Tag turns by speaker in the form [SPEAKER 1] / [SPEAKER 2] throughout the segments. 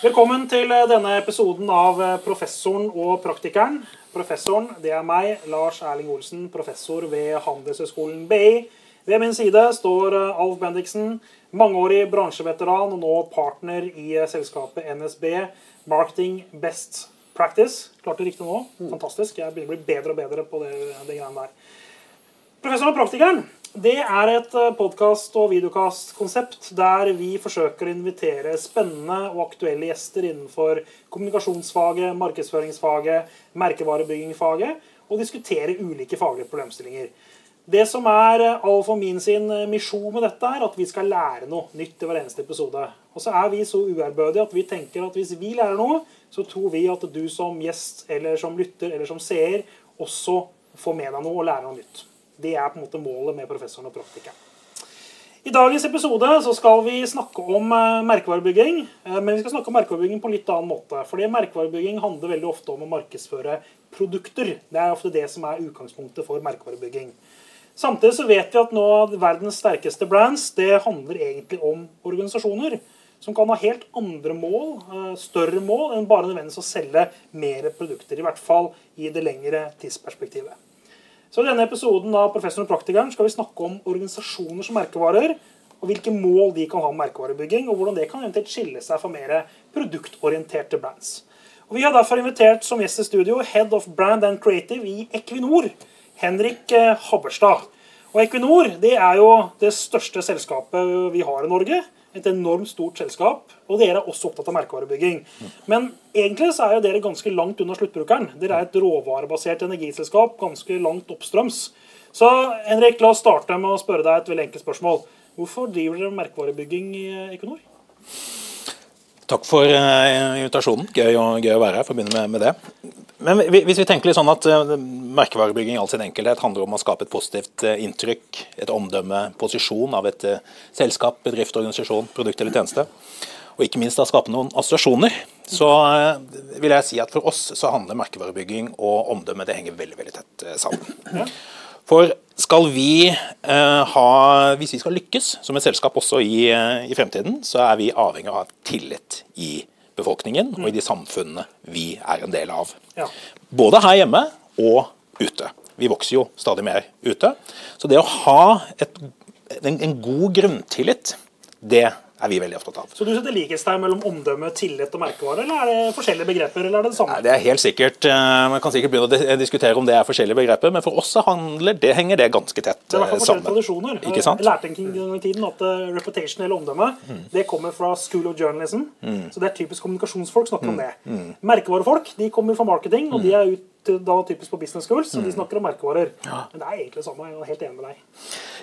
[SPEAKER 1] Velkommen til eh, denne episoden av eh, Professoren og praktikeren. Professoren, det er meg, Lars Erling Olsen, professor ved Handelshøyskolen BI. Ved min side står eh, Alf Bendiksen, mangeårig bransjeveteran og nå partner i selskapet NSB Marketing Best Practice. Klarte riktig nå. Fantastisk. Jeg begynner å bli bedre og bedre på det, det greiene der. Professoren og praktikeren det er et podkast- og videokastkonsept der vi forsøker å invitere spennende og aktuelle gjester innenfor kommunikasjonsfaget, markedsføringsfaget, merkevarebyggingfaget og diskutere ulike faglige problemstillinger. Det som er Alf og min sin misjon med dette, er at vi skal lære noe nytt i hver eneste episode. Og så er vi så uærbødige at vi tenker at hvis vi lærer noe, så tror vi at du som gjest eller som lytter eller som seer også får med deg noe og lærer noe nytt. Det er på en måte målet med professoren og praktikeren. I dagens episode så skal vi snakke om eh, merkevarebygging. eh, Men vi skal snakke om merkevarebygging på en litt annen måte. Fordi merkevarebygging handler veldig ofte om å markedsføre produkter. Det er ofte det som er utgangspunktet for merkevarebygging. Samtidig så vet vi at nå verdens sterkeste brands det handler egentlig om organisasjoner. Som kan ha helt andre mål, eh, større mål, enn bare nødvendigvis å selge mer produkter. I hvert fall i det lengre tidsperspektivet. Så I denne episoden av Professoren og skal vi snakke om organisasjoner som merkevarer, og hvilke mål de kan ha med merkevarebygging, og hvordan det kan eventuelt skille seg fra mer produktorienterte brands. Og Vi har derfor invitert som gjest i studio Head of Brand and Creative i Equinor, Henrik eh, Habberstad. Og Equinor det er jo det største selskapet vi har i Norge. Et enormt stort selskap. Og dere er også opptatt av merkevarebygging. Men egentlig så er jo dere ganske langt unna sluttbrukeren. Dere er et råvarebasert energiselskap ganske langt oppstrøms. Så Henrik, la oss starte med å spørre deg et veldig enkelt spørsmål. Hvorfor driver dere merkevarebygging i Equinor?
[SPEAKER 2] Takk for eh, invitasjonen. Gøy å, gøy å være her. for å begynne med, med det. Men hvis vi tenker litt sånn at uh, Merkevarebygging i all sin enkelhet handler om å skape et positivt uh, inntrykk, et omdømme, posisjon av et uh, selskap, bedrift, organisasjon, produkt eller tjeneste. Og ikke minst da skape noen assosiasjoner. Så vil jeg si at for oss så handler merkevarebygging og omdømme det henger veldig veldig tett sammen. For skal vi ha, hvis vi skal lykkes som et selskap også i, i fremtiden, så er vi avhengig av å ha tillit i befolkningen og i de samfunnene vi er en del av. Ja. Både her hjemme og ute. Vi vokser jo stadig mer ute. Så det å ha et, en, en god grunntillit, det er vi veldig opptatt av.
[SPEAKER 1] Så du setter likhetstegn mellom omdømme, tillit og merkevare, eller er det forskjellige begreper? eller er det det samme?
[SPEAKER 2] Nei, det er helt sikkert, eh, Man kan sikkert begynne å diskutere om det er forskjellige begreper, men for oss handler, det henger det ganske tett sammen. Det er i hvert fall
[SPEAKER 1] eh, forskjellige tradisjoner.
[SPEAKER 2] Ikke sant?
[SPEAKER 1] Jeg lærte en gang i tiden at reputation eller omdømme mm. det kommer fra school of journalism. Mm. Så det er typisk kommunikasjonsfolk snakker mm. om det. Mm. Merkevarefolk de kommer fra marketing, og de er ut da typisk på business schools, så de snakker om merkevarer. Ja. Men det er egentlig det samme. Jeg er helt enig med deg.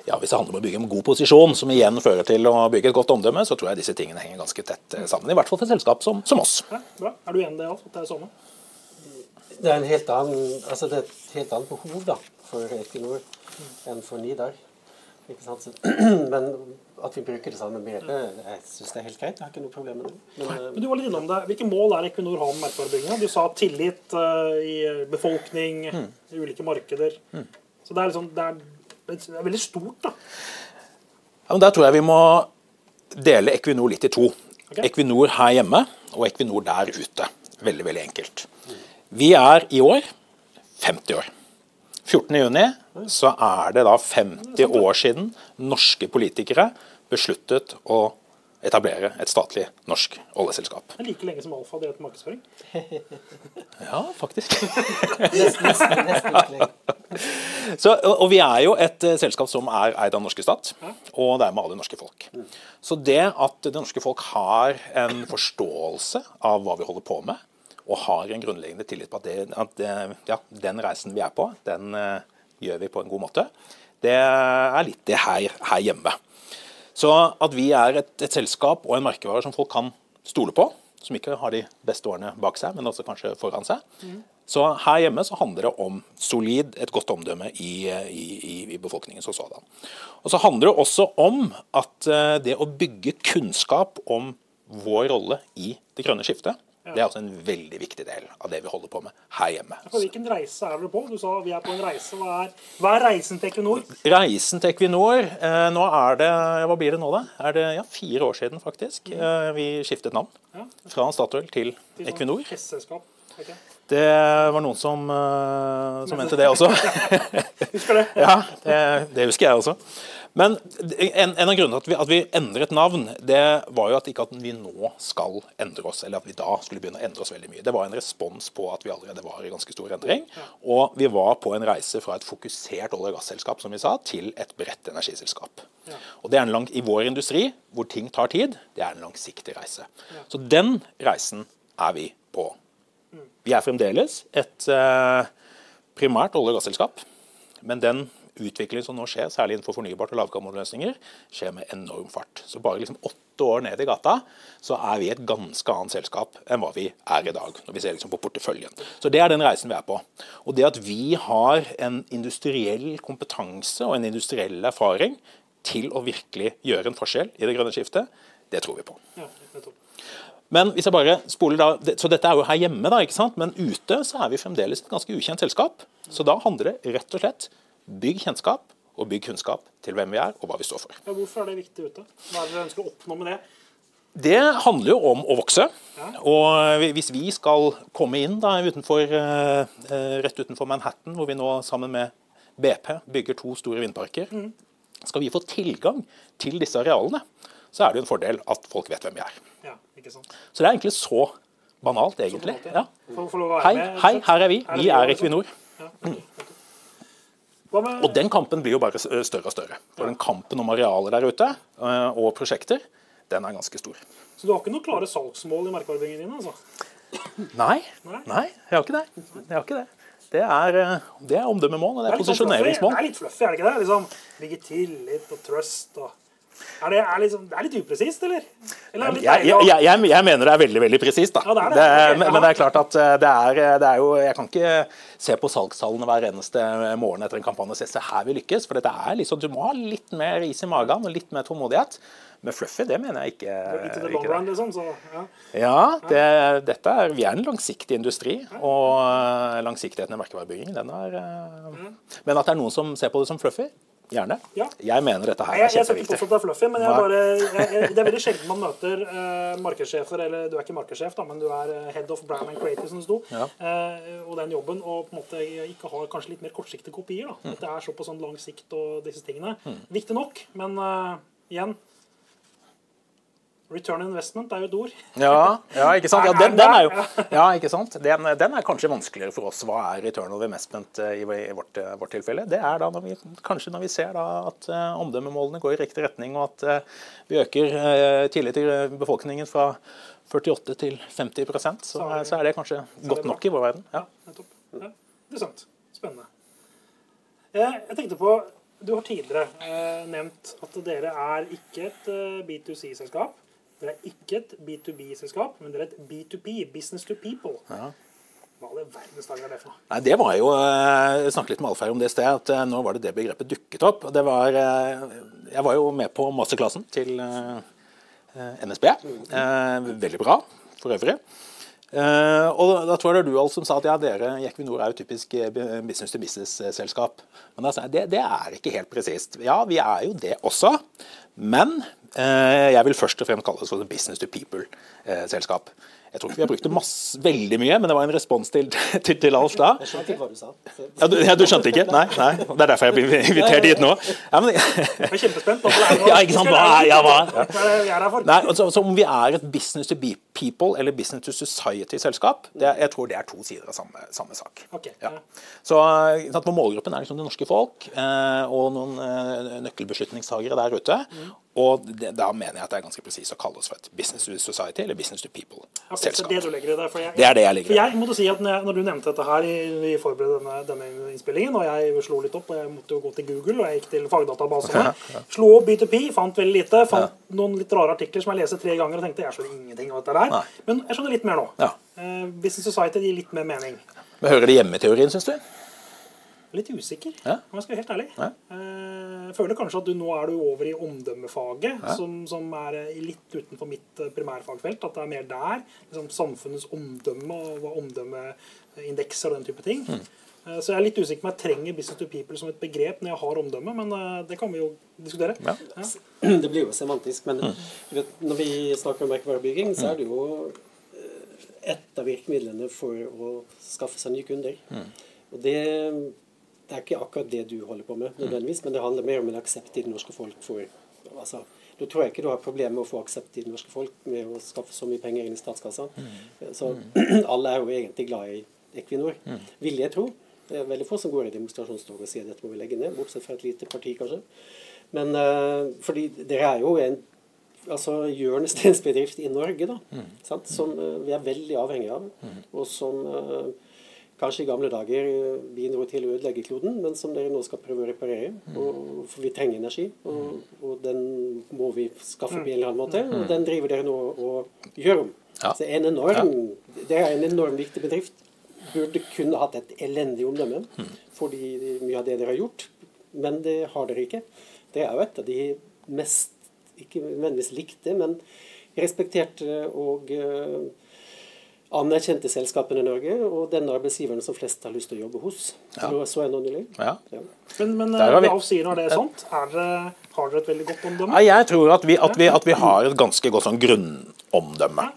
[SPEAKER 2] Ja, Hvis det handler om å bygge en god posisjon, som igjen fører til å bygge et godt omdømme, så tror jeg disse tingene henger ganske tett eh, sammen. I hvert fall for et selskap som, som oss.
[SPEAKER 1] Ja, bra. Er du enig i det, Alf? At det er sånn?
[SPEAKER 3] Det er, en helt annen, altså det er et helt annet behov da, for Equinor enn for Nidar. Ikke sant? Men at vi bruker det samme begrepet, jeg syns det er helt greit. Jeg har ikke noe problem med det.
[SPEAKER 1] Men, Men du var litt innom det. Hvilke mål er Equinor har med merkevarebygginga? Du sa tillit uh, i befolkning, mm. i ulike markeder. Mm. Så det er, liksom, det, er, det er, veldig stort, da.
[SPEAKER 2] Ja, men Der tror jeg vi må dele Equinor litt i to. Okay. Equinor her hjemme og Equinor der ute. Veldig, veldig enkelt. Vi er i år 50 år. 14.6 så er det da 50 år siden norske politikere besluttet å etablere et statlig norsk oljeselskap.
[SPEAKER 1] Det like lenge som Alfa drev markedsføring?
[SPEAKER 2] ja, faktisk. Nesten, nesten, Så, og vi er jo et uh, selskap som er eid av den norske stat, og dermed alle norske folk. Så det at det norske folk har en forståelse av hva vi holder på med, og har en grunnleggende tillit på at, det, at ja, den reisen vi er på, den uh, gjør vi på en god måte, det er litt det her, her hjemme. Så at vi er et, et, selskap og en merkevare som folk kan stole på, som ikke har de beste årene bak seg, men også kanskje foran seg. Mm. Så her hjemme så handler det om solid, et godt omdømme i, i, i befolkningen som sådan. Og så handler det også om at uh, det å bygge kunnskap om vår rolle i det grønne skiftet, Det er også en veldig viktig del av det vi holder på med her hjemme.
[SPEAKER 1] På hvilken reise er dere på? Du sa vi er på en reise. Hva er, hva er reisen til Equinor?
[SPEAKER 2] Reisen til Equinor eh, Nå er det Hva blir det nå, da? Er det ja, fire år siden, faktisk. Eh, vi skiftet navn.
[SPEAKER 1] Ja,
[SPEAKER 2] Fra Statoil til
[SPEAKER 1] sånn
[SPEAKER 2] Equinor. Det var noen som, eh, som mente det også.
[SPEAKER 1] Husker det?
[SPEAKER 2] Ja, det, det husker jeg også. Men en, en av grunnene til at vi, at vi endret navn, det var jo at ikke at vi nå skal endre oss, eller at vi da skulle begynne å endre oss veldig mye. Det var en respons på at vi allerede var i ganske stor endring. Og vi var på en reise fra et fokusert olje- og gasselskap, som vi sa, til et bredt energiselskap. Og det er en lang, I vår industri, hvor ting tar tid, det er en langsiktig reise. Så den reisen er vi på. Vi er fremdeles et eh, primært olje- og gasselskap, men den utviklingen som nå skjer, særlig innenfor fornybart og lavkarbonløsninger, skjer med enorm fart. Så bare liksom åtte år ned i gata, så er vi et ganske annet selskap enn hva vi er i dag. når vi ser liksom på porteføljen. Så det er den reisen vi er på. Og det at vi har en industriell kompetanse og en industriell erfaring til å virkelig gjøre en forskjell i det grønne skiftet, det tror vi på.
[SPEAKER 1] Ja.
[SPEAKER 2] Men hvis jeg bare spoler da, Så dette er jo her hjemme, da, ikke sant? men ute så er vi fremdeles et ganske ukjent selskap. Så da handler det rett og slett bygg kjennskap og bygg kunnskap til hvem vi er og hva vi står for.
[SPEAKER 1] Ja, hvorfor er det viktig ute? Hva er det dere ønsker å oppnå med det?
[SPEAKER 2] Det handler jo om å vokse.
[SPEAKER 1] Ja.
[SPEAKER 2] Og hvis vi skal komme inn da utenfor, eh, eh, rett utenfor Manhattan, hvor vi nå sammen med BP bygger to store vindparker, skal vi få tilgang til disse arealene, så er det jo en fordel at folk vet hvem vi er.
[SPEAKER 1] Ja, ikke sant?
[SPEAKER 2] Så det er egentlig så banalt, egentlig.
[SPEAKER 1] Så banalt,
[SPEAKER 2] Ja. Hei, hei, her er vi. Vi er. Equinor.
[SPEAKER 1] Ja,
[SPEAKER 2] Og den kampen blir jo bare større og større. For den kampen om arealer der ute, og prosjekter, den er ganske stor.
[SPEAKER 1] Så du har ikke noen klare salgsmål i merkeordningen din? altså?
[SPEAKER 2] Nei,
[SPEAKER 1] Nei.
[SPEAKER 2] jeg har ikke det. Jeg har ikke det. Det er, det er omdømmemål, og det er
[SPEAKER 1] litt sånn fluffy.
[SPEAKER 2] posisjoneringsmål.
[SPEAKER 1] Det er litt fluffy, er det ikke det? Liksom, Bygge tillit og trust og Er det, er liksom, det er litt upresist, eller? eller er litt
[SPEAKER 2] Jeg, jeg, jeg, jeg mener det er veldig veldig presist.
[SPEAKER 1] Ja, det det.
[SPEAKER 2] Men, men det er klart at eh, det er, det er jo Jeg kan ikke se på salgstallene hver eneste morgen etter en kampanje og se, se her vi lykkes. For dette er liksom, du må ha litt mer is i magen og litt mer tålmodighet. Men fluffy, det mener jeg ikke. Ikke det.
[SPEAKER 1] run, liksom, så, ja.
[SPEAKER 2] Ja, det, dette er, vi er en langsiktig industri, og eh, langsiktigheten i merkevarebygging, den er mm. Men at det er noen som ser på det som fluffy, gjerne.
[SPEAKER 1] Ja.
[SPEAKER 2] Jeg mener dette her er
[SPEAKER 1] Jeg, jeg skal ikke
[SPEAKER 2] kjempeviktig.
[SPEAKER 1] påstå at det er fluffy, men jeg bare, jeg, jeg, det er veldig sjelden man møter uh, markedssjefer Eller du er ikke markedssjef, da, men du er eh, head of brand and creative, som det sto.
[SPEAKER 2] Ja.
[SPEAKER 1] uh, og den jobben, og på en måte ikke har kanskje litt mer kortsiktige kopier.
[SPEAKER 2] Mm.
[SPEAKER 1] da. Dette er så på sånn lang sikt og disse tingene. Viktig nok, men uh, igjen Return investment er jo et ord.
[SPEAKER 2] Ja, ja, ikke sant? Ja, den, den er jo, ja, ikke sant? Den, den er kanskje vanskeligere for oss. Hva er return of investment eh, i, vårt, eh, vårt tilfelle? Det er da når vi, kanskje når vi ser da at eh, omdømmemålene går i riktig retning, og at vi øker tillit til befolkningen fra 48 til 50 så,
[SPEAKER 1] Så er det-
[SPEAKER 2] så er det kanskje godt nok i vår verden. Ja.
[SPEAKER 1] Nettopp. Ja, Interessant. Spennende. Jeg tenkte på Du har tidligere nevnt at dere er ikke et eh, B2C-selskap. Dere er ikke et B2B-selskap, men dere er et B2P, business to people.
[SPEAKER 2] Ja.
[SPEAKER 1] Hva all verdens dager er det for noe?
[SPEAKER 2] Nei, det var jo, eh, Jeg snakket litt med Alfheim om det i sted, at eh, nå var det det begrepet dukket opp. Det var, eh, jeg var jo med på masterklassen til NSB. Eh, Veldig bra, for øvrig. Eh, og da tror jeg det er du som sa at ja, dere i Equinor er jo typisk eh, business to business-selskap. Men jeg det, det er ikke helt presist. Ja, vi er jo det også. Men uh, jeg vil først og fremst kalle det for business to people-selskap. jeg tror ikke vi har brukt det masse, veldig mye, men det var en respons til, til, til Alf da.
[SPEAKER 3] Jeg skjønte ikke hva du sa.
[SPEAKER 2] Ja, du, ja, du skjønte ikke? Nei, nei. Det er derfor jeg blir invitert hit nå. Ja, men,
[SPEAKER 1] Jeg er kjempespent. det
[SPEAKER 2] Ja, ikke sant? Hva er- ja, hva
[SPEAKER 1] for?
[SPEAKER 2] nei, altså, så om vi er et business to be people eller business to society-selskap, jeg tror det er to sider av samme, samme sak.
[SPEAKER 1] Okay,
[SPEAKER 2] Ja. Så sant, på Målgruppen er liksom det norske folk eh, og noen eh, nøkkelbeslutningstagere der ute. Og det, da mener jeg at det er ganske presis å kalle oss for et business to society eller business to people-selskap.
[SPEAKER 1] det i det,
[SPEAKER 2] Det er det jeg legger i
[SPEAKER 1] For jeg måtte si at når, du nevnte dette her vi forberedte denne, denne innspillingen, og jeg slo litt opp, og jeg måtte jo gå til Google, og jeg gikk til fagdatabasene, slo opp B2P, fant veldig lite, fant noen litt rare artikler som jeg leste tre ganger, og tenkte jeg skjønner ingenting av dette her.
[SPEAKER 2] Nei.
[SPEAKER 1] Men jeg skjønner litt mer nå.
[SPEAKER 2] Ja.
[SPEAKER 1] Eh, Business Society gir litt mer mening.
[SPEAKER 2] Men Hører det hjemme i teorien, syns du?
[SPEAKER 1] litt usikker,
[SPEAKER 2] Ja.
[SPEAKER 1] om jeg skal være helt ærlig.
[SPEAKER 2] Ja.
[SPEAKER 1] Eh, Jeg føler kanskje at du nå er du over i omdømmefaget,
[SPEAKER 2] Ja.
[SPEAKER 1] som, som er eh, litt utenfor mitt eh, primærfagfelt. At det er mer der. Liksom samfunnets omdømme og omdømmeindekser og den type ting.
[SPEAKER 2] Mm.
[SPEAKER 1] Eh, Så jeg er litt usikker på om jeg trenger business to people som et begrep når jeg har omdømme, men eh, det kan vi jo diskutere.
[SPEAKER 2] Ja.
[SPEAKER 3] Det blir jo semantisk, men
[SPEAKER 2] Mm.
[SPEAKER 3] vet, når vi snakker om merkevarebygging, så er det jo et av virkemidlene for å skaffe seg nye kunder.
[SPEAKER 2] Mm.
[SPEAKER 3] Og det, det er ikke akkurat det du holder på med, nødvendigvis, men det handler mer om en aksept i det norske folk for altså, Da tror jeg ikke du har problemer med å få aksept i det norske folk med å skaffe så mye penger inn i statskassa.
[SPEAKER 2] Mm.
[SPEAKER 3] Så alle er jo egentlig glad i Equinor, vil jeg tro. Det er veldig få som går i demonstrasjonstog og sier dette må vi legge ned, bortsett fra et lite parti, kanskje. Men uh, fordi dere er jo en altså, hjørnesteinsbedrift i Norge, da, sant? som uh, vi er veldig avhengig av, og som uh, kanskje i gamle dager bidro til å ødelegge kloden, men som dere nå skal prøve å reparere. Og, for vi trenger energi, og, og den må vi skaffe på en eller annen måte. Og den driver dere nå og gjør om.
[SPEAKER 2] Ja.
[SPEAKER 3] Så en enorm, Det er en enorm viktig bedrift. Burde kun hatt et elendig omdømme fordi mye av det dere har gjort, men det har dere ikke. Det er jo et av de mest, ikke nødvendigvis likte, men respekterte og eh, anerkjente selskapene i Norge, og den arbeidsgiveren som flest har lyst til å jobbe hos.
[SPEAKER 2] Ja.
[SPEAKER 3] Så, så jeg nå nylig.
[SPEAKER 2] Ja.
[SPEAKER 3] Ja.
[SPEAKER 1] Men, men Alf sier når det er sånt, er har dere et veldig godt omdømme?
[SPEAKER 2] Jeg tror at vi, at, vi, at vi har et ganske godt sånn grunnomdømme.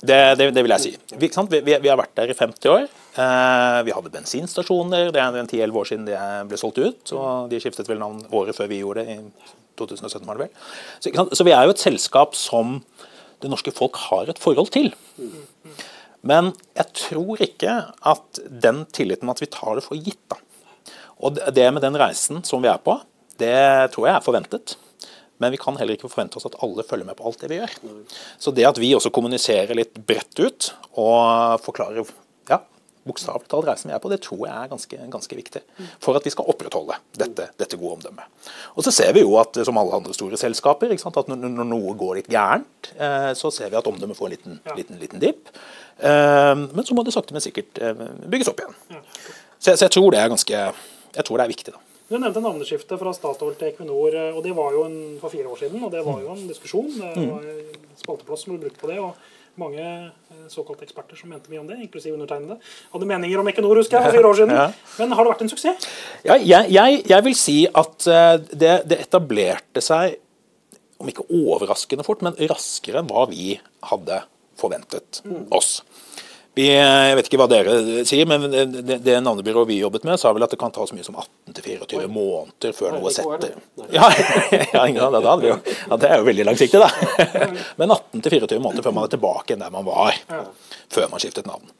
[SPEAKER 2] Det, det, det vil jeg si. Vi, sant? Vi, vi, vi har vært der i 50 år. Eh, vi hadde bensinstasjoner. Det er 10-11 år siden det ble solgt ut. Og de skiftet vel navn året før vi gjorde det, i 2017 var det vel. Så, så vi er jo et selskap som det norske folk har et forhold til. Men jeg tror ikke at den tilliten at vi tar det for gitt. da. Og det med den reisen som vi er på, det tror jeg er forventet. Men vi kan heller ikke forvente oss at alle følger med på alt det vi gjør. Så det at vi også kommuniserer litt bredt ut og forklarer ja, bokstavelig talt reisen vi er på, det tror jeg er ganske, ganske viktig. For at vi skal opprettholde dette, dette gode omdømmet. Og så ser vi jo at som alle andre store selskaper, sant, at når, noe går litt gærent, eh, så ser vi at omdømmet får en liten, liten, liten dipp. Eh, men så må det sakte, men sikkert eh, bygges opp igjen. Så jeg, så jeg tror det er ganske jeg tror det er viktig. da.
[SPEAKER 1] Du nevnte navneskiftet fra Statoil til Equinor, og det var jo en, for fire år siden. Og det var jo en diskusjon. Det
[SPEAKER 2] Mm.
[SPEAKER 1] var spalteplass som ble brukt på det. og mange eh, såkalte eksperter som mente mye om det, inklusiv undertegnede, hadde meninger om Equinor, husker jeg, for fire år siden.
[SPEAKER 2] Ja.
[SPEAKER 1] Men har det vært en suksess?
[SPEAKER 2] Ja, jeg, jeg, jeg vil si at eh, det, det etablerte seg, om ikke overraskende fort, men raskere enn hva vi hadde forventet oss. Vi, eh, jeg vet ikke hva dere sier, men det, det, navnebyrået vi jobbet med, sa vel at det kan ta så mye som 18-24 måneder før noe setter. ja, ja, ja, Det er jo veldig langsiktig, da. Men 18-24 måneder før man er tilbake der man var før man skiftet navn.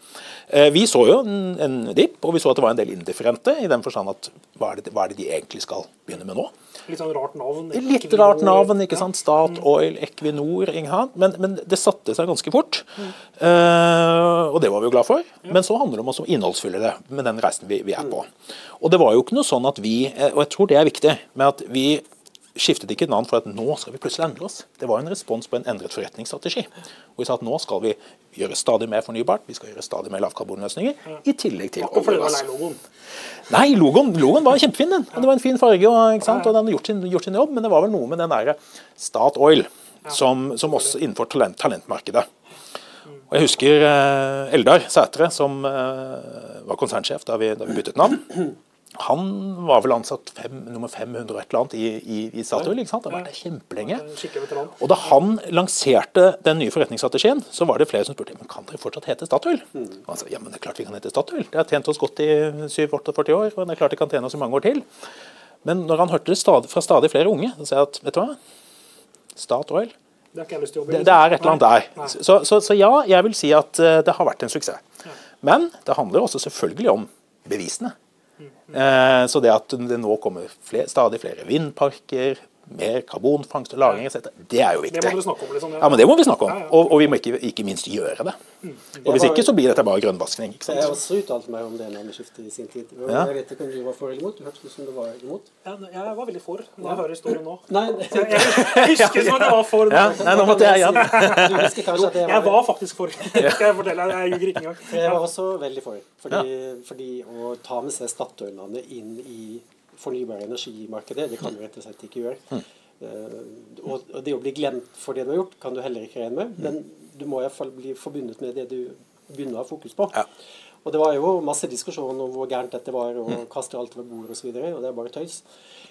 [SPEAKER 2] Eh, Vi så jo en, en dipp, og vi så at det var en del indifferente, i den forstand at hva er, det, hva er det de egentlig skal begynne med nå?
[SPEAKER 1] Litt sånn rart navn.
[SPEAKER 2] Litt rart navn, ikke sant? Statoil, Equinor ikke? Men, men det satte seg ganske fort. Eh, og det var vi jo glad for. Men så handler det om å innholdsfylle det med den reisen vi, vi er på. Og det var jo ikke noe sånn at vi, eh, og jeg tror det er viktig, med at vi skiftet ikke navn for at nå skal vi plutselig endre oss. Det var en respons på en endret forretningsstrategi. Hvor vi sa at nå skal vi gjøre stadig mer fornybart, vi skal gjøre stadig mer lavkarbonløsninger, i tillegg til olje og gass. Nei, logoen, logoen var kjempefin. den. Det var en fin farge, og, og den hadde gjort sin, gjort sin jobb. Men det var vel noe med den der Statoil som, som også innenfor talent, talentmarkedet. Og Jeg husker eh, Eldar Sætre, som eh, var konsernsjef da vi, da vi byttet navn. Han var vel ansatt fem, nummer 500 og et eller annet i, i, i Statoil. ikke sant? Det har vært der kjempelenge. Og da han lanserte den nye forretningsstrategien, så var det flere som spurte men kan dere fortsatt hete Statoil. Og han sa ja, men det er klart vi kan hete Statoil. Det har tjent oss godt i 7-48 år, og det er klart det kan tjene oss i mange år til. Men når han hørte det stadig, fra stadig flere unge, så sa jeg at vet du hva, Statoil,
[SPEAKER 1] Det
[SPEAKER 2] det, det er et eller annet der. Så, så, så ja, jeg vil si at eh, det har vært en suksess. Men det handler også selvfølgelig om bevisene. Eh, så det at det nå kommer flere, stadig flere vindparker, mer karbonfangst og -lagring etc. Det er jo
[SPEAKER 1] Det
[SPEAKER 2] viktig.
[SPEAKER 1] må dere snakke om. liksom.
[SPEAKER 2] Ja, men Det må vi snakke om.
[SPEAKER 1] Ja, ja.
[SPEAKER 2] Og, og vi må ikke, ikke minst gjøre det. Og Hvis ikke så blir dette bare grønnvasking. ikke
[SPEAKER 3] Jeg har også uttalt meg om det navneskiftet i sin tid. Jeg vet ikke om du var for eller imot. Du hørtes ut som du var imot.
[SPEAKER 1] Ja, jeg var veldig for når jeg hører historien nå.
[SPEAKER 3] Nei,
[SPEAKER 1] Jeg jeg husker som at jeg var for.
[SPEAKER 2] Ja, nei, nå måtte jeg igjen.
[SPEAKER 3] jeg
[SPEAKER 1] Jeg
[SPEAKER 3] var
[SPEAKER 1] var faktisk for. Skal jeg fortelle deg, jeg ljuger ikke engang.
[SPEAKER 3] Jeg var også veldig for. Fordi, fordi å ta med seg Statoil-landet inn i fornybar energimarkedet, det kan du rett og slett ikke gjøre. Eh, og, og det å bli glemt for det du har gjort, kan du heller ikke regne med. Men du må iallfall bli forbundet med det du begynner å ha fokus på.
[SPEAKER 2] Ja.
[SPEAKER 3] Og det var jo masse diskusjon om hvor gærent dette var, og kaste alt over bord osv. Og, så videre, og det er bare tøys.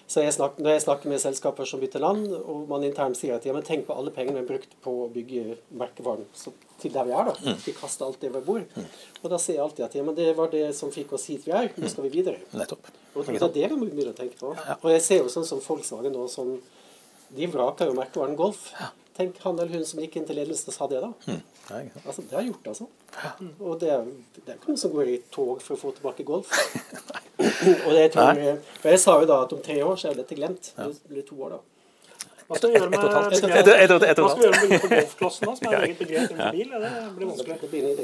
[SPEAKER 3] Så jeg snakker, når jeg snakker med selskaper som bytter land, og man internt sier at ja, men tenk på alle pengene vi har brukt på å bygge merkevaren så, til der vi er, da. Vi kaster alt det over bord. Og da sier jeg alltid at ja, men det var det som fikk oss hit vi er. Nå skal vi videre.
[SPEAKER 2] Nettopp.
[SPEAKER 3] Og det er det vi må begynne å tenke på. Og jeg ser jo sånn som Volkswagen nå, som de vraker jo merkevaren Golf. Tenk han eller hun som gikk inn til ledelsen og sa det, da.
[SPEAKER 2] Mm. Nei, sant?
[SPEAKER 3] Altså, det har gjort, altså. Og det det er ikke noen som går i tog for å få tilbake golf. og det jeg for jeg sa jo da at om tre år så er dette glemt. Det blir to år, da.
[SPEAKER 1] Hva skal vi gjøre med begrepet- golfklassen, da, som er et eget begrep innenfor bil? Ja, Det blir vanskelig.
[SPEAKER 3] Det blir ned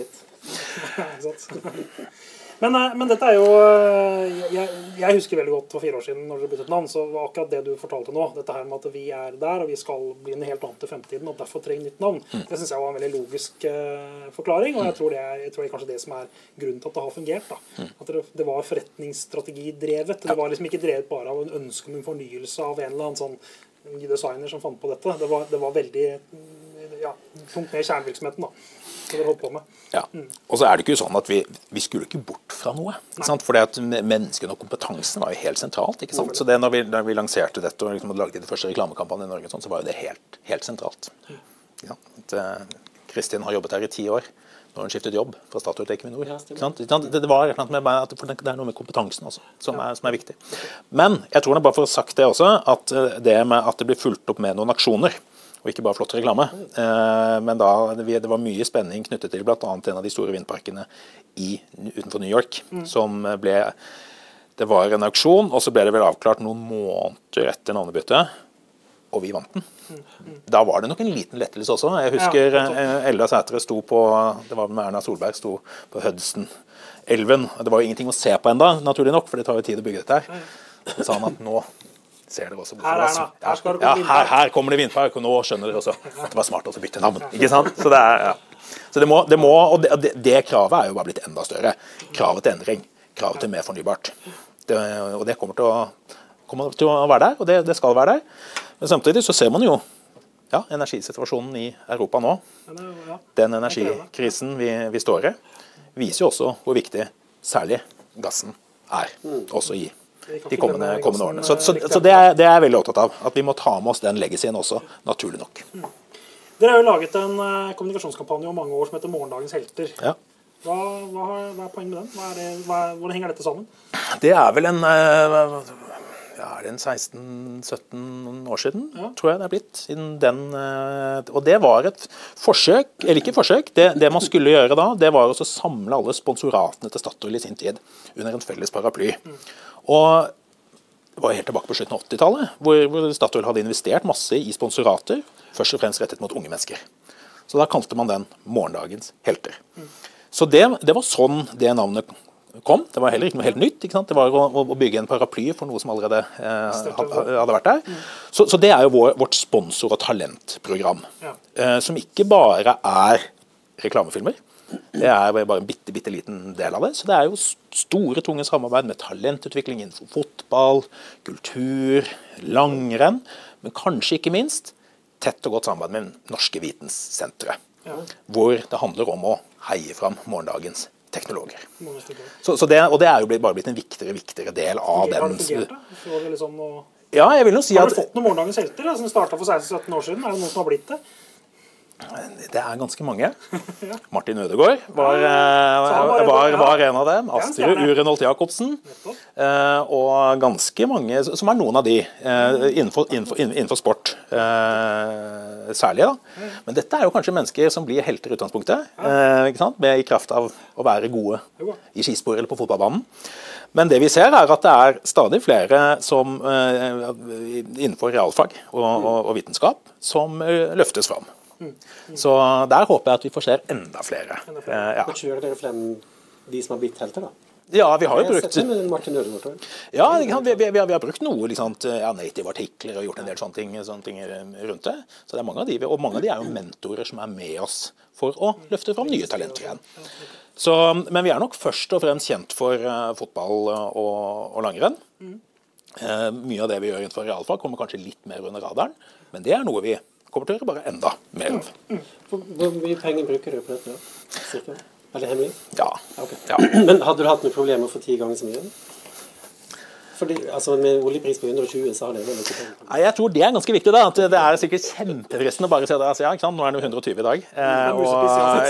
[SPEAKER 1] Men, eh, men dette er jo eh, jeg, jeg husker veldig godt for fire år siden når dere byttet navn, så var akkurat det du fortalte nå, dette her med at vi er der og vi skal bli noe helt annet i fremtiden og derfor trenger nytt navn, det syns jeg var en veldig logisk uh, forklaring. Og jeg tror, det er, jeg tror det er kanskje det som er grunnen til at det har fungert. da. At det, det var forretningsstrategidrevet. Det var liksom ikke drevet bare av en ønske om en fornyelse av en eller annen sånn designer som fant på dette. Det var, det var veldig mm, ja, tungt ned i kjernevirksomheten da,
[SPEAKER 2] Ja. Og så er det ikke sånn at vi, vi skulle ikke bort fra noe. Fordi at menneskene og kompetansen var jo helt sentralt. ikke sant? Så det når vi, når vi lanserte dette og liksom lagde den første reklamekampanjen i Norge, sånn, så var jo det helt, helt sentralt. Ja. At, eh, Kristin har jobbet her i ti år. Nå har hun skiftet jobb fra Statoil til Equinor. Det, det, var at det er noe med kompetansen også, som er, som er viktig. Men jeg tror det bare for å ha sagt det også, at eh, det med at det blir fulgt opp med noen aksjoner, og ikke bare flott reklame. Eh, men da, det var mye spenning knyttet til bl.a. en av de store vindparkene i, utenfor New York. Som ble Det var en auksjon, og så ble det vel avklart noen måneder etter navnebyttet. Og vi vant den. Da var det nok en liten lettelse også. Jeg husker
[SPEAKER 1] Ja,
[SPEAKER 2] eh, Ella Sætre sto på Det var med Erna Solberg sto på Hudson-elven. Det var jo ingenting å se på enda, naturlig nok, for det tar jo tid å bygge dette her. Så sa han at nå ser dere også
[SPEAKER 1] Her er. Her skal det
[SPEAKER 2] ja, her, her kommer det vindpark, og nå skjønner dere også at det var smart å bytte navn. Ikke sant? Så det er, ja. Så det må, det må og det, det, kravet er jo bare blitt enda større. Kravet til endring. Kravet til mer fornybart. Det, og det kommer til, å, kommer til å være der, og det, det skal være der. Men samtidig så ser man jo ja, energisituasjonen i Europa nå. Den energikrisen vi, vi står i, viser jo også hvor viktig særlig gassen er. Også i
[SPEAKER 1] Europa
[SPEAKER 2] de kommende, kommende årene. Så, så, så det, er, det er jeg veldig opptatt av. At vi må ta med oss den legacyen også, naturlig nok.
[SPEAKER 1] Dere har jo laget en eh, kommunikasjonskampanje om mange år som heter Morgendagens helter.
[SPEAKER 2] Ja.
[SPEAKER 1] Hva, hva, har, hva er poenget med den? Hva det, hvordan henger dette sammen?
[SPEAKER 2] Det er vel en eh, ja, er det en 16-17 år siden,
[SPEAKER 1] Ja.
[SPEAKER 2] tror jeg det er blitt. Den, eh, og det var et forsøk, eller ikke forsøk, det, det man skulle gjøre da, det var å samle alle sponsoratene til Statoil i sin tid under en felles paraply. Og det var helt tilbake på slutten av 80-tallet, hvor, hvor Statoil hadde investert masse i sponsorater, først og fremst rettet mot unge mennesker. Så da kalte man den Morgendagens helter. Så det, det var sånn det navnet kom. Det var heller ikke noe helt nytt. ikke sant? Det var å, å bygge en paraply for noe som allerede eh, hadde, vært der. Så, så det er jo vår, vårt sponsor- og talentprogram.
[SPEAKER 1] Ja.
[SPEAKER 2] Eh, som ikke bare er reklamefilmer. Det er bare en bitte, bitte liten del av det. Så det er jo store, tunge samarbeid med talentutvikling innenfor fotball, kultur, langrenn. Men kanskje ikke minst tett og godt samarbeid med norske vitensentre.
[SPEAKER 1] Ja.
[SPEAKER 2] Hvor det handler om å heie fram morgendagens teknologer. Så, så det, og det er jo bare blitt en viktigere viktigere del av
[SPEAKER 1] Har det
[SPEAKER 2] den
[SPEAKER 1] fungert, da? Det liksom noe...
[SPEAKER 2] Ja, jeg vil jo si
[SPEAKER 1] Har du fått noen Morgendagens helter da, som starta for 16-17 år siden? Er det noen som har blitt det?
[SPEAKER 2] Det er ganske mange. Martin Ødegaard var, eh,
[SPEAKER 1] var-
[SPEAKER 2] var, en av dem. Astrid. Urenholt Jacobsen. Eh, Og ganske mange, som er noen av de eh, innenfor, innenfor, innenfor sport. eh, Særlig, da. Men dette er jo kanskje mennesker som blir helter i utgangspunktet. eh? Med, I kraft av å være gode i skispor eller på fotballbanen. Men det vi ser er at det er stadig flere som innenfor realfag og, og, og vitenskap som løftes fram. Så der håper jeg at vi får se enda flere.
[SPEAKER 1] Enda flere.
[SPEAKER 2] Eh, ja.
[SPEAKER 3] Og kjører dere frem de som har blitt helter, da?
[SPEAKER 2] ja, vi har jo brukt
[SPEAKER 3] sett det med Martin Ødegaard.
[SPEAKER 2] ja, vi, vi, vi, har, vi har brukt noe liksom, ja, native-artikler og gjort en del sånne ting, sånne ting rundt det. Så det er mange av de, Og mange av de er jo mentorer som er med oss for å løfte fram nye talenter igjen. Så, men vi er nok først og fremst kjent for uh, fotball og, og langrenn. Uh, mye av det vi gjør innenfor realfag kommer kanskje litt mer under radaren, men det er noe vi kommer til å gjøre bare enda mer av.
[SPEAKER 3] Hvor, hvor mye penger bruker du på dette? Cirka? Er det hemmelig?
[SPEAKER 2] Ja.
[SPEAKER 3] Okay.
[SPEAKER 2] ja.
[SPEAKER 3] Men hadde du hatt noen problemer med å få ti ganger så mye? Fordi, altså Med en oljepris på 120, så har det vel ikke penger?
[SPEAKER 2] Nei, Jeg tror det er ganske viktig. da, at Det er sikkert kjempefristende å bare si det. Altså, ja, ikke sant? Nå er det jo 120 i dag. Eh, og,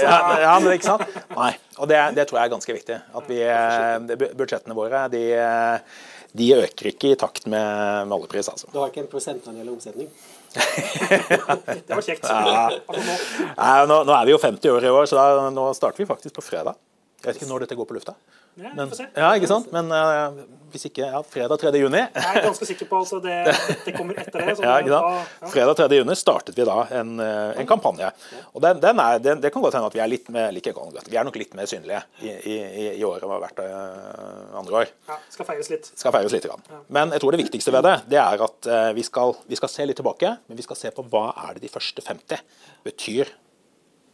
[SPEAKER 2] ja, ja, men ikke sant? Nei, og det, det tror jeg er ganske viktig. At vi, eh, Budsjettene våre de, eh, de øker ikke i takt med, med oljepris. altså.
[SPEAKER 3] Du har ikke en prosentandel omsetning?
[SPEAKER 1] Det var kjekt. Altså, nå,
[SPEAKER 2] Nei, nå, nå er vi jo 50 år i år, så da, nå starter vi faktisk på fredag. Jeg vet ikke når dette går på lufta.
[SPEAKER 1] Ja,
[SPEAKER 2] Men, ja, ikke sant? Men uh, hvis ikke ja, fredag 3. juni
[SPEAKER 1] Jeg er ganske sikker på at det, det kommer etter det. Så
[SPEAKER 2] Ja, ikke sant?
[SPEAKER 1] da- ja.
[SPEAKER 2] Fredag 3. juni startet vi da en, eh, en kampanje. Og den, den er, den, Det kan godt hende at vi er litt mer, like vi er nok litt mer synlige i, i, i- i år enn vært eh, andre år.
[SPEAKER 1] Ja, skal feires litt.
[SPEAKER 2] Skal feires litt. Men jeg tror det viktigste ved det det er at vi skal, vi skal se litt tilbake, men vi skal se på hva er det de første 50 betyr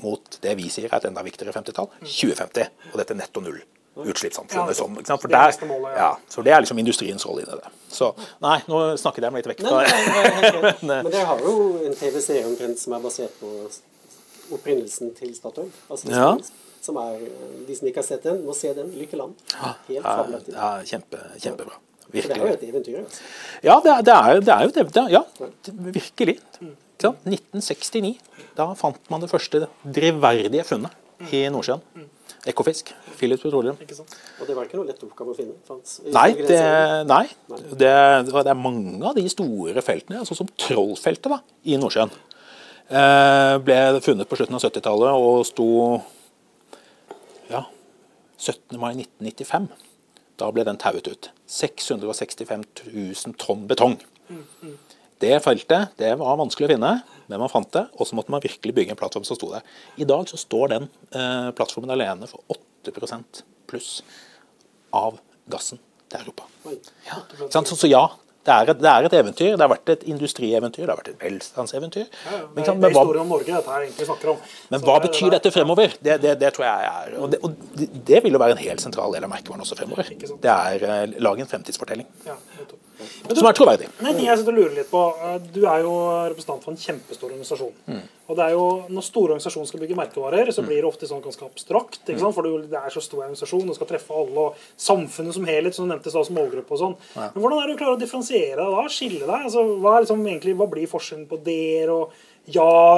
[SPEAKER 2] mot det vi sier er et enda viktigere 50-tall, 2050, og dette netto null.
[SPEAKER 1] Ja,
[SPEAKER 2] Utslippssamfunnet. Sånn? For
[SPEAKER 1] er
[SPEAKER 2] der, ja, så det er liksom industriens rolle i det. Så nei, nå snakket jeg meg litt vekk.
[SPEAKER 3] Nei, nei. Nei. Men dere har jo en TV-serie omtrent som er basert på opprinnelsen til Statoil. Altså,
[SPEAKER 2] Ja.
[SPEAKER 3] Som er, De som ikke har sett den, må se den. Lykkeland. Helt
[SPEAKER 2] Ja,
[SPEAKER 3] fabelaktig.
[SPEAKER 2] ja, kjempe, kjempebra.
[SPEAKER 3] For det er jo et eventyr. Altså.
[SPEAKER 2] Ja, det er, det er, det er jo det. det Ja, virkelig. Ikke sant? 1969. Da fant man det første drivverdige funnet i Nordsjøen. Ekofisk. Philips Petroleum.
[SPEAKER 1] Ikke sant?
[SPEAKER 3] Og det var ikke noe lett oppgave å finne. Fanns-
[SPEAKER 2] Nei, det, nei. Det, det er mange av de store feltene, sånn som Trollfeltet da, i Nordsjøen, eh, ble funnet på slutten av 70-tallet og sto ja, 17. mai 1995. Da ble den tauet ut. 665 000 tonn betong. Det feltet det var vanskelig å finne, men man fant det. Og så måtte man virkelig bygge en plattform som sto der. I dag så står den eh, plattformen alene for 8 pluss av gassen til Europa. Ja. Så, så ja, det er, et, det er et eventyr. Det har vært et industrieventyr, det har vært et velstandseventyr.
[SPEAKER 1] Ja, ja.
[SPEAKER 2] Men,
[SPEAKER 1] Det,
[SPEAKER 2] ikke
[SPEAKER 1] det er
[SPEAKER 2] men hva,
[SPEAKER 1] historien om Norge dette her egentlig snakker om.
[SPEAKER 2] men hva betyr
[SPEAKER 1] det-
[SPEAKER 2] dette fremover? Det, det, det tror jeg er Og, det, og det, vil jo være en helt sentral del av merkevaren også fremover. Det er eh, lage en fremtidsfortelling
[SPEAKER 1] Ja, nettopp.
[SPEAKER 2] Som er troverdig.
[SPEAKER 1] Men ting jeg sitter og lurer litt på. eh, Du er jo representant for en kjempestor organisasjon.
[SPEAKER 2] Mm.
[SPEAKER 1] Og det er jo, Når store organisasjoner skal bygge merkevarer, så blir det ofte sånn ganske abstrakt. ikke
[SPEAKER 2] Mm.
[SPEAKER 1] sant? For det er så stor organisasjon, og skal treffe alle, og samfunnet som helhet, som du nevnte som målgruppe og sånn. Men hvordan er det du klarer å differensiere deg da? Skille deg? Altså, hva, er liksom, egentlig, hva blir forskjellen på dere og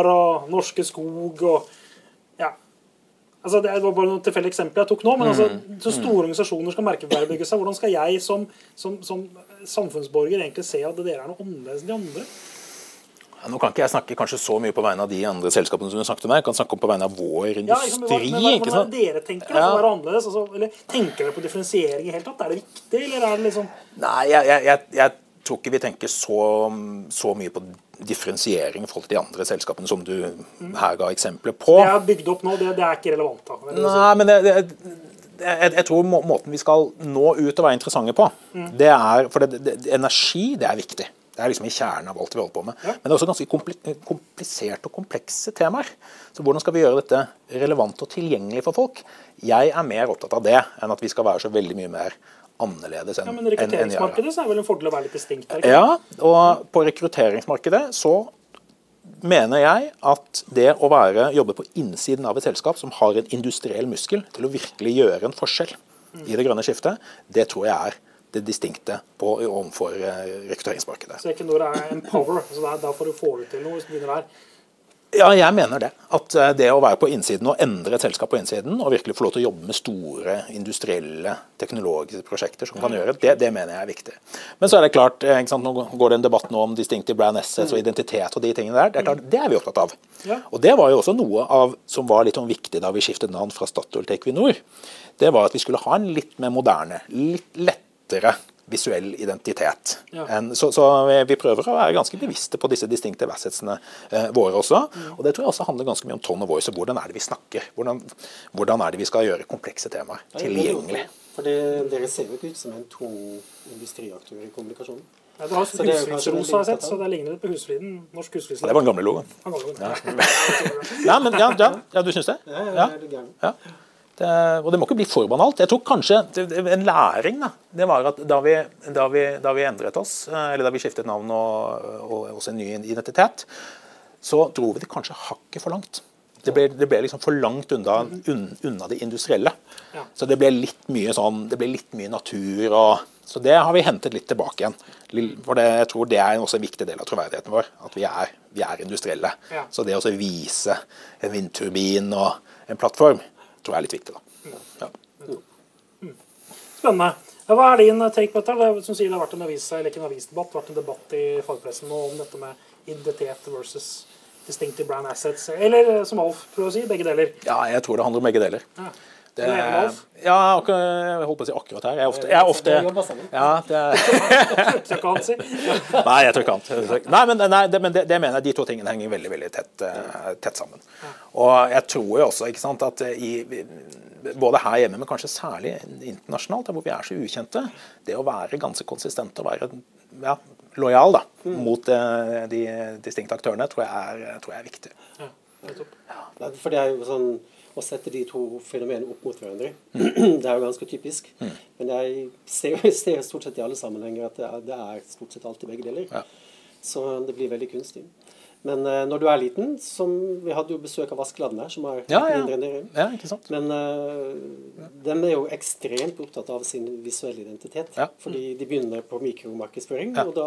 [SPEAKER 1] og Norske Skog og ja, Altså, det var bare noen tilfeldige eksempler jeg tok nå. Men altså,
[SPEAKER 2] Mm.
[SPEAKER 1] så store organisasjoner skal merkevarebygge seg. Hvordan skal jeg som, som, som samfunnsborger egentlig se at dere er noe annerledes enn de andre?
[SPEAKER 2] Ja, Nå kan ikke jeg snakke kanskje så mye på vegne av de andre selskapene som du snakket med. Jeg kan snakke om på vegne av vår
[SPEAKER 1] Ja,
[SPEAKER 2] industri.
[SPEAKER 1] Ja,
[SPEAKER 2] ikke sant?
[SPEAKER 1] det dere tenker da,
[SPEAKER 2] Ja.
[SPEAKER 1] for å være annerledes? Altså, eller Tenker dere på differensiering i hele tatt? Er det viktig, eller er det liksom
[SPEAKER 2] Nei, jeg, jeg, jeg, jeg tror ikke vi tenker så, så mye på differensiering i forhold til de andre selskapene som du her ga eksempler på.
[SPEAKER 1] Det er bygd opp nå, det, det er ikke relevant. da.
[SPEAKER 2] Nei, men det, det, jeg, jeg tror må, måten vi skal nå ut og være interessante på, det er For energi, det er viktig. Det er liksom i kjernen av alt vi holder på med. Men det er også ganske kompliserte og komplekse temaer. Så hvordan skal vi gjøre dette relevant og tilgjengelig for folk? Jeg er mer opptatt av det enn at vi skal være så veldig mye mer annerledes enn
[SPEAKER 1] Ja, men
[SPEAKER 2] rekrutteringsmarkedet en, en er.
[SPEAKER 1] er vel en fordel å være litt distinkt? ikke?
[SPEAKER 2] Ja, og på rekrutteringsmarkedet så mener jeg at det å være, jobbe på innsiden av et selskap som har en industriell muskel til å virkelig gjøre en forskjell i det grønne skiftet, det tror jeg er det distinkte på, overfor eh, rekrutteringsmarkedet.
[SPEAKER 1] Så Equinor er en power, så der, Da får du få det til noe hvis du begynner der.
[SPEAKER 2] Ja, jeg mener det. At eh, det å være på innsiden og endre et selskap på innsiden, og virkelig få lov til å jobbe med store industrielle, teknologiske prosjekter som kan gjøre det, det mener jeg er viktig. Men så er det klart, eh, sant, nå går det en debatt nå om distinctive brand assets og identitet og de tingene der. Det er, klart, det er vi opptatt av. Og det var jo også noe av, som var litt sånn viktig da vi skiftet navn fra Statoil til Equinor. Det var at vi skulle ha en litt mer moderne, litt lettere visuell identitet.
[SPEAKER 1] Ja.
[SPEAKER 2] En, så, så vi, vi prøver å være ganske bevisste på disse distinkte versetsene eh, våre også. Og det tror jeg også handler ganske mye om tone of voice og hvordan er det vi snakker. Hvordan, hvordan er det vi skal gjøre komplekse temaer tilgjengelig.
[SPEAKER 3] For det, dere ser jo ikke ut som en tung industriaktør i kommunikasjonen.
[SPEAKER 1] Ja, du har
[SPEAKER 3] Så det er
[SPEAKER 1] husflidsrosa, har jeg sett, så det ligner litt på husfliden. Norsk husflidslyd.
[SPEAKER 2] Det var den gamle logoen.
[SPEAKER 1] Ja.
[SPEAKER 2] Ja, men, ja, ja, ja, du syns det?
[SPEAKER 3] Ja, ja,
[SPEAKER 2] Det, og det må ikke bli for banalt. Jeg tror kanskje En læring da, det var at da vi, da vi, da vi endret oss, eh, eller da vi skiftet navn og, og også en ny identitet, så dro vi det kanskje hakket for langt. Det ble, det ble liksom for langt unna, unna det industrielle.
[SPEAKER 1] Ja.
[SPEAKER 2] Så det ble litt mye sånn, det ble litt mye natur. og Så det har vi hentet litt tilbake igjen. For det, jeg tror det er også en viktig del av troverdigheten vår. At vi er, vi er industrielle.
[SPEAKER 1] Ja.
[SPEAKER 2] Så det å vise en vindturbin og en plattform tror jeg er litt viktig. da. Ja.
[SPEAKER 1] Spennende. Hva er din take på dette? Det, som sier, det har vært en avis, en avisdebatt, vært en debatt i fagpressen nå om dette med identitet versus distinctive brand assets. Eller som Alf prøver å si, begge deler.
[SPEAKER 2] ja, jeg tror det handler om begge deler.
[SPEAKER 1] Ja.
[SPEAKER 2] Det,
[SPEAKER 1] er
[SPEAKER 2] ja, akkurat, jeg holdt på å si akkurat her. Jeg er ofte, jeg er ofte ja, det er. Nei, jeg tror ikke annet. Nei, men, nei, det, men det, det mener jeg de to tingene henger veldig veldig tett, eh, tett sammen. Og jeg tror jo også ikke sant, at i, både her hjemme, men kanskje særlig internasjonalt, hvor vi er så ukjente, det å være ganske konsistent og være ja, lojal da, mot eh, de distinkte aktørene, tror jeg er, tror jeg er viktig.
[SPEAKER 1] Ja, nettopp.
[SPEAKER 3] Nei, For det er jo sånn å sette de to fenomenene opp mot hverandre. det er jo ganske typisk. Men jeg ser, ser stort sett i alle sammenhenger at det er, det er stort sett alltid begge deler.
[SPEAKER 2] Ja.
[SPEAKER 3] Så det blir veldig kunstig. Men uh, når du er liten, som vi hadde jo besøk av Askeladden her, som er
[SPEAKER 2] Ja, ja.
[SPEAKER 3] mindre enn dere.
[SPEAKER 2] Ja, ikke sant?
[SPEAKER 3] Men uh, de er jo ekstremt opptatt av sin visuelle identitet.
[SPEAKER 2] Ja.
[SPEAKER 3] Fordi de begynner på mikromarkedsføring,
[SPEAKER 2] Ja.
[SPEAKER 3] og, da,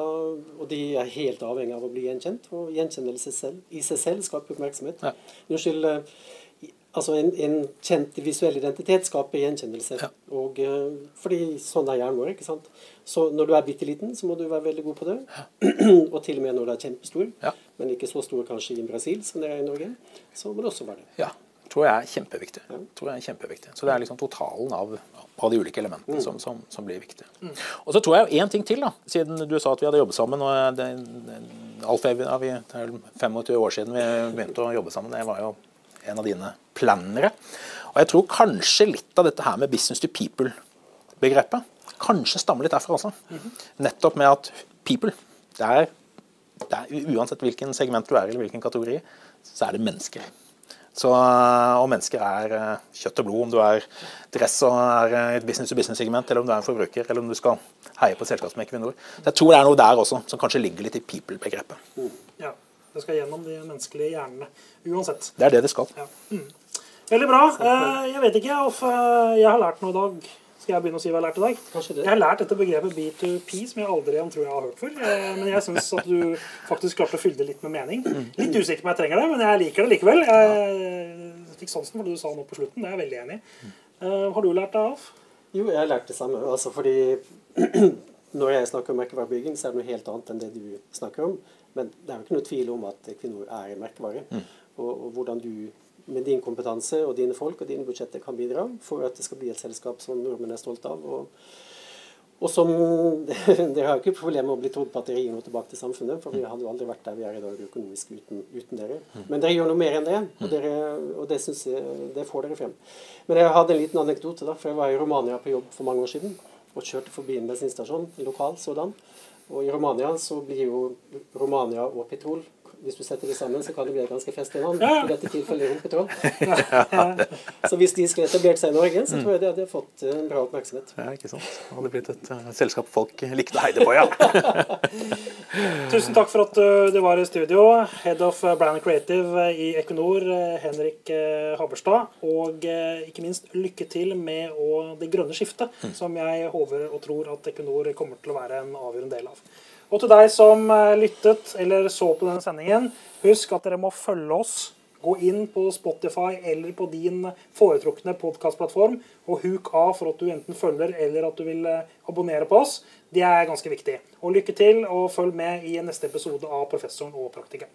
[SPEAKER 3] og de er helt avhengig av å bli gjenkjent. Og gjenkjennelse selv, i seg selv skaper oppmerksomhet. Unnskyld, eh, i- altså en, en kjent visuell identitet skaper gjenkjennelse.
[SPEAKER 2] Ja.
[SPEAKER 3] Og, eh, fordi sånn er hjernen vår. ikke sant? Så når du er bitte liten, så må du være veldig god på det. og til og med når du er kjempestor,
[SPEAKER 2] Ja.
[SPEAKER 3] men ikke så stor kanskje i Brasil som det er i Norge, så må du også være det.
[SPEAKER 2] Ja, tror jeg er kjempeviktig. Tror jeg er kjempeviktig. Så det er liksom totalen av, av de ulike elementene som, som, som blir viktige. Og så tror jeg én ting til, da, siden du sa at vi hadde jobbet sammen. og det, Alf ja, vi, det er 25 år siden vi begynte å jobbe sammen. Det var jo en av dine plannere. Og jeg tror kanskje litt av dette her med business to people-begrepet kanskje stammer litt derfra også. Nettopp med at people, det er, det er uansett hvilken segment du er i, eller hvilken kategori, så er det mennesker. Så, og mennesker er eh, kjøtt og blod, om du er dress og er eh, et business-to-business-segment, eller om du er en forbruker, eller om du skal heie på et selskap som Equinor. Så jeg tror det er noe der også, som kanskje ligger litt i people-begrepet.
[SPEAKER 1] Ja. Det skal gjennom de menneskelige hjernene uansett.
[SPEAKER 2] Det er det det skal.
[SPEAKER 1] Ja. Mm. Veldig bra. Eh, Jeg vet ikke, Alf. eh, Jeg har lært noe i dag. Skal jeg begynne å si hva jeg har lært i dag? Jeg har lært dette begrepet B2P, som jeg aldri tror jeg har hørt før. Eh, Men jeg syns at du faktisk klarte å fylle det litt med mening. Litt usikker på om jeg trenger det, men jeg liker det likevel. Jeg fikk sansen for det du sa nå på slutten. Det er jeg veldig enig i. Eh, Har du lært det, Alf?
[SPEAKER 3] Jo, jeg har lært det samme. Altså fordi når jeg snakker om merkevarebygging, så er det noe helt annet enn det du snakker om. Men det er jo ikke noe tvil om at Equinor er en merkevare. Og, og hvordan du med din kompetanse og dine folk og dine budsjetter kan bidra for at det skal bli et selskap som nordmenn er stolt av. Og, og som Dere har jo ikke problemer med å bli trodd på at dere gir noe tilbake til samfunnet, for vi hadde jo aldri vært der vi er i dag økonomisk uten, uten dere. Men dere gjør noe mer enn det, og, dere, og det, jeg, det får dere frem. Men jeg hadde en liten anekdote, da, for jeg var i Romania på jobb for mange år siden og kjørte forbi en bensinstasjon, lokal sådan. Og i Romania så blir jo Romania og petrol hvis du setter det sammen, så kan det bli et ganske festlig navn. I dette tilfellet Rompetrol. så hvis de skulle etablert seg i Norge, så tror jeg det hadde fått eh, en bra oppmerksomhet.
[SPEAKER 2] Ja, ikke sant. Det hadde blitt et uh, selskap folk likte å heide på, ja.
[SPEAKER 1] Tusen takk for at uh, du var i studio. Head of Brand Creative i Equinor, Henrik uh, Haberstad. Og ikke minst lykke til med å, det grønne skiftet, som jeg håper og tror at Equinor kommer til å være en avgjørende del av. Og til deg som uh, lyttet eller så på denne sendingen. Husk at dere må følge oss. Gå inn på Spotify eller på din foretrukne podkastplattform og huk av for at du enten følger eller at du vil eh, abonnere på oss. Det er ganske viktig. Og lykke til, og følg med i neste episode av Professoren og praktikeren.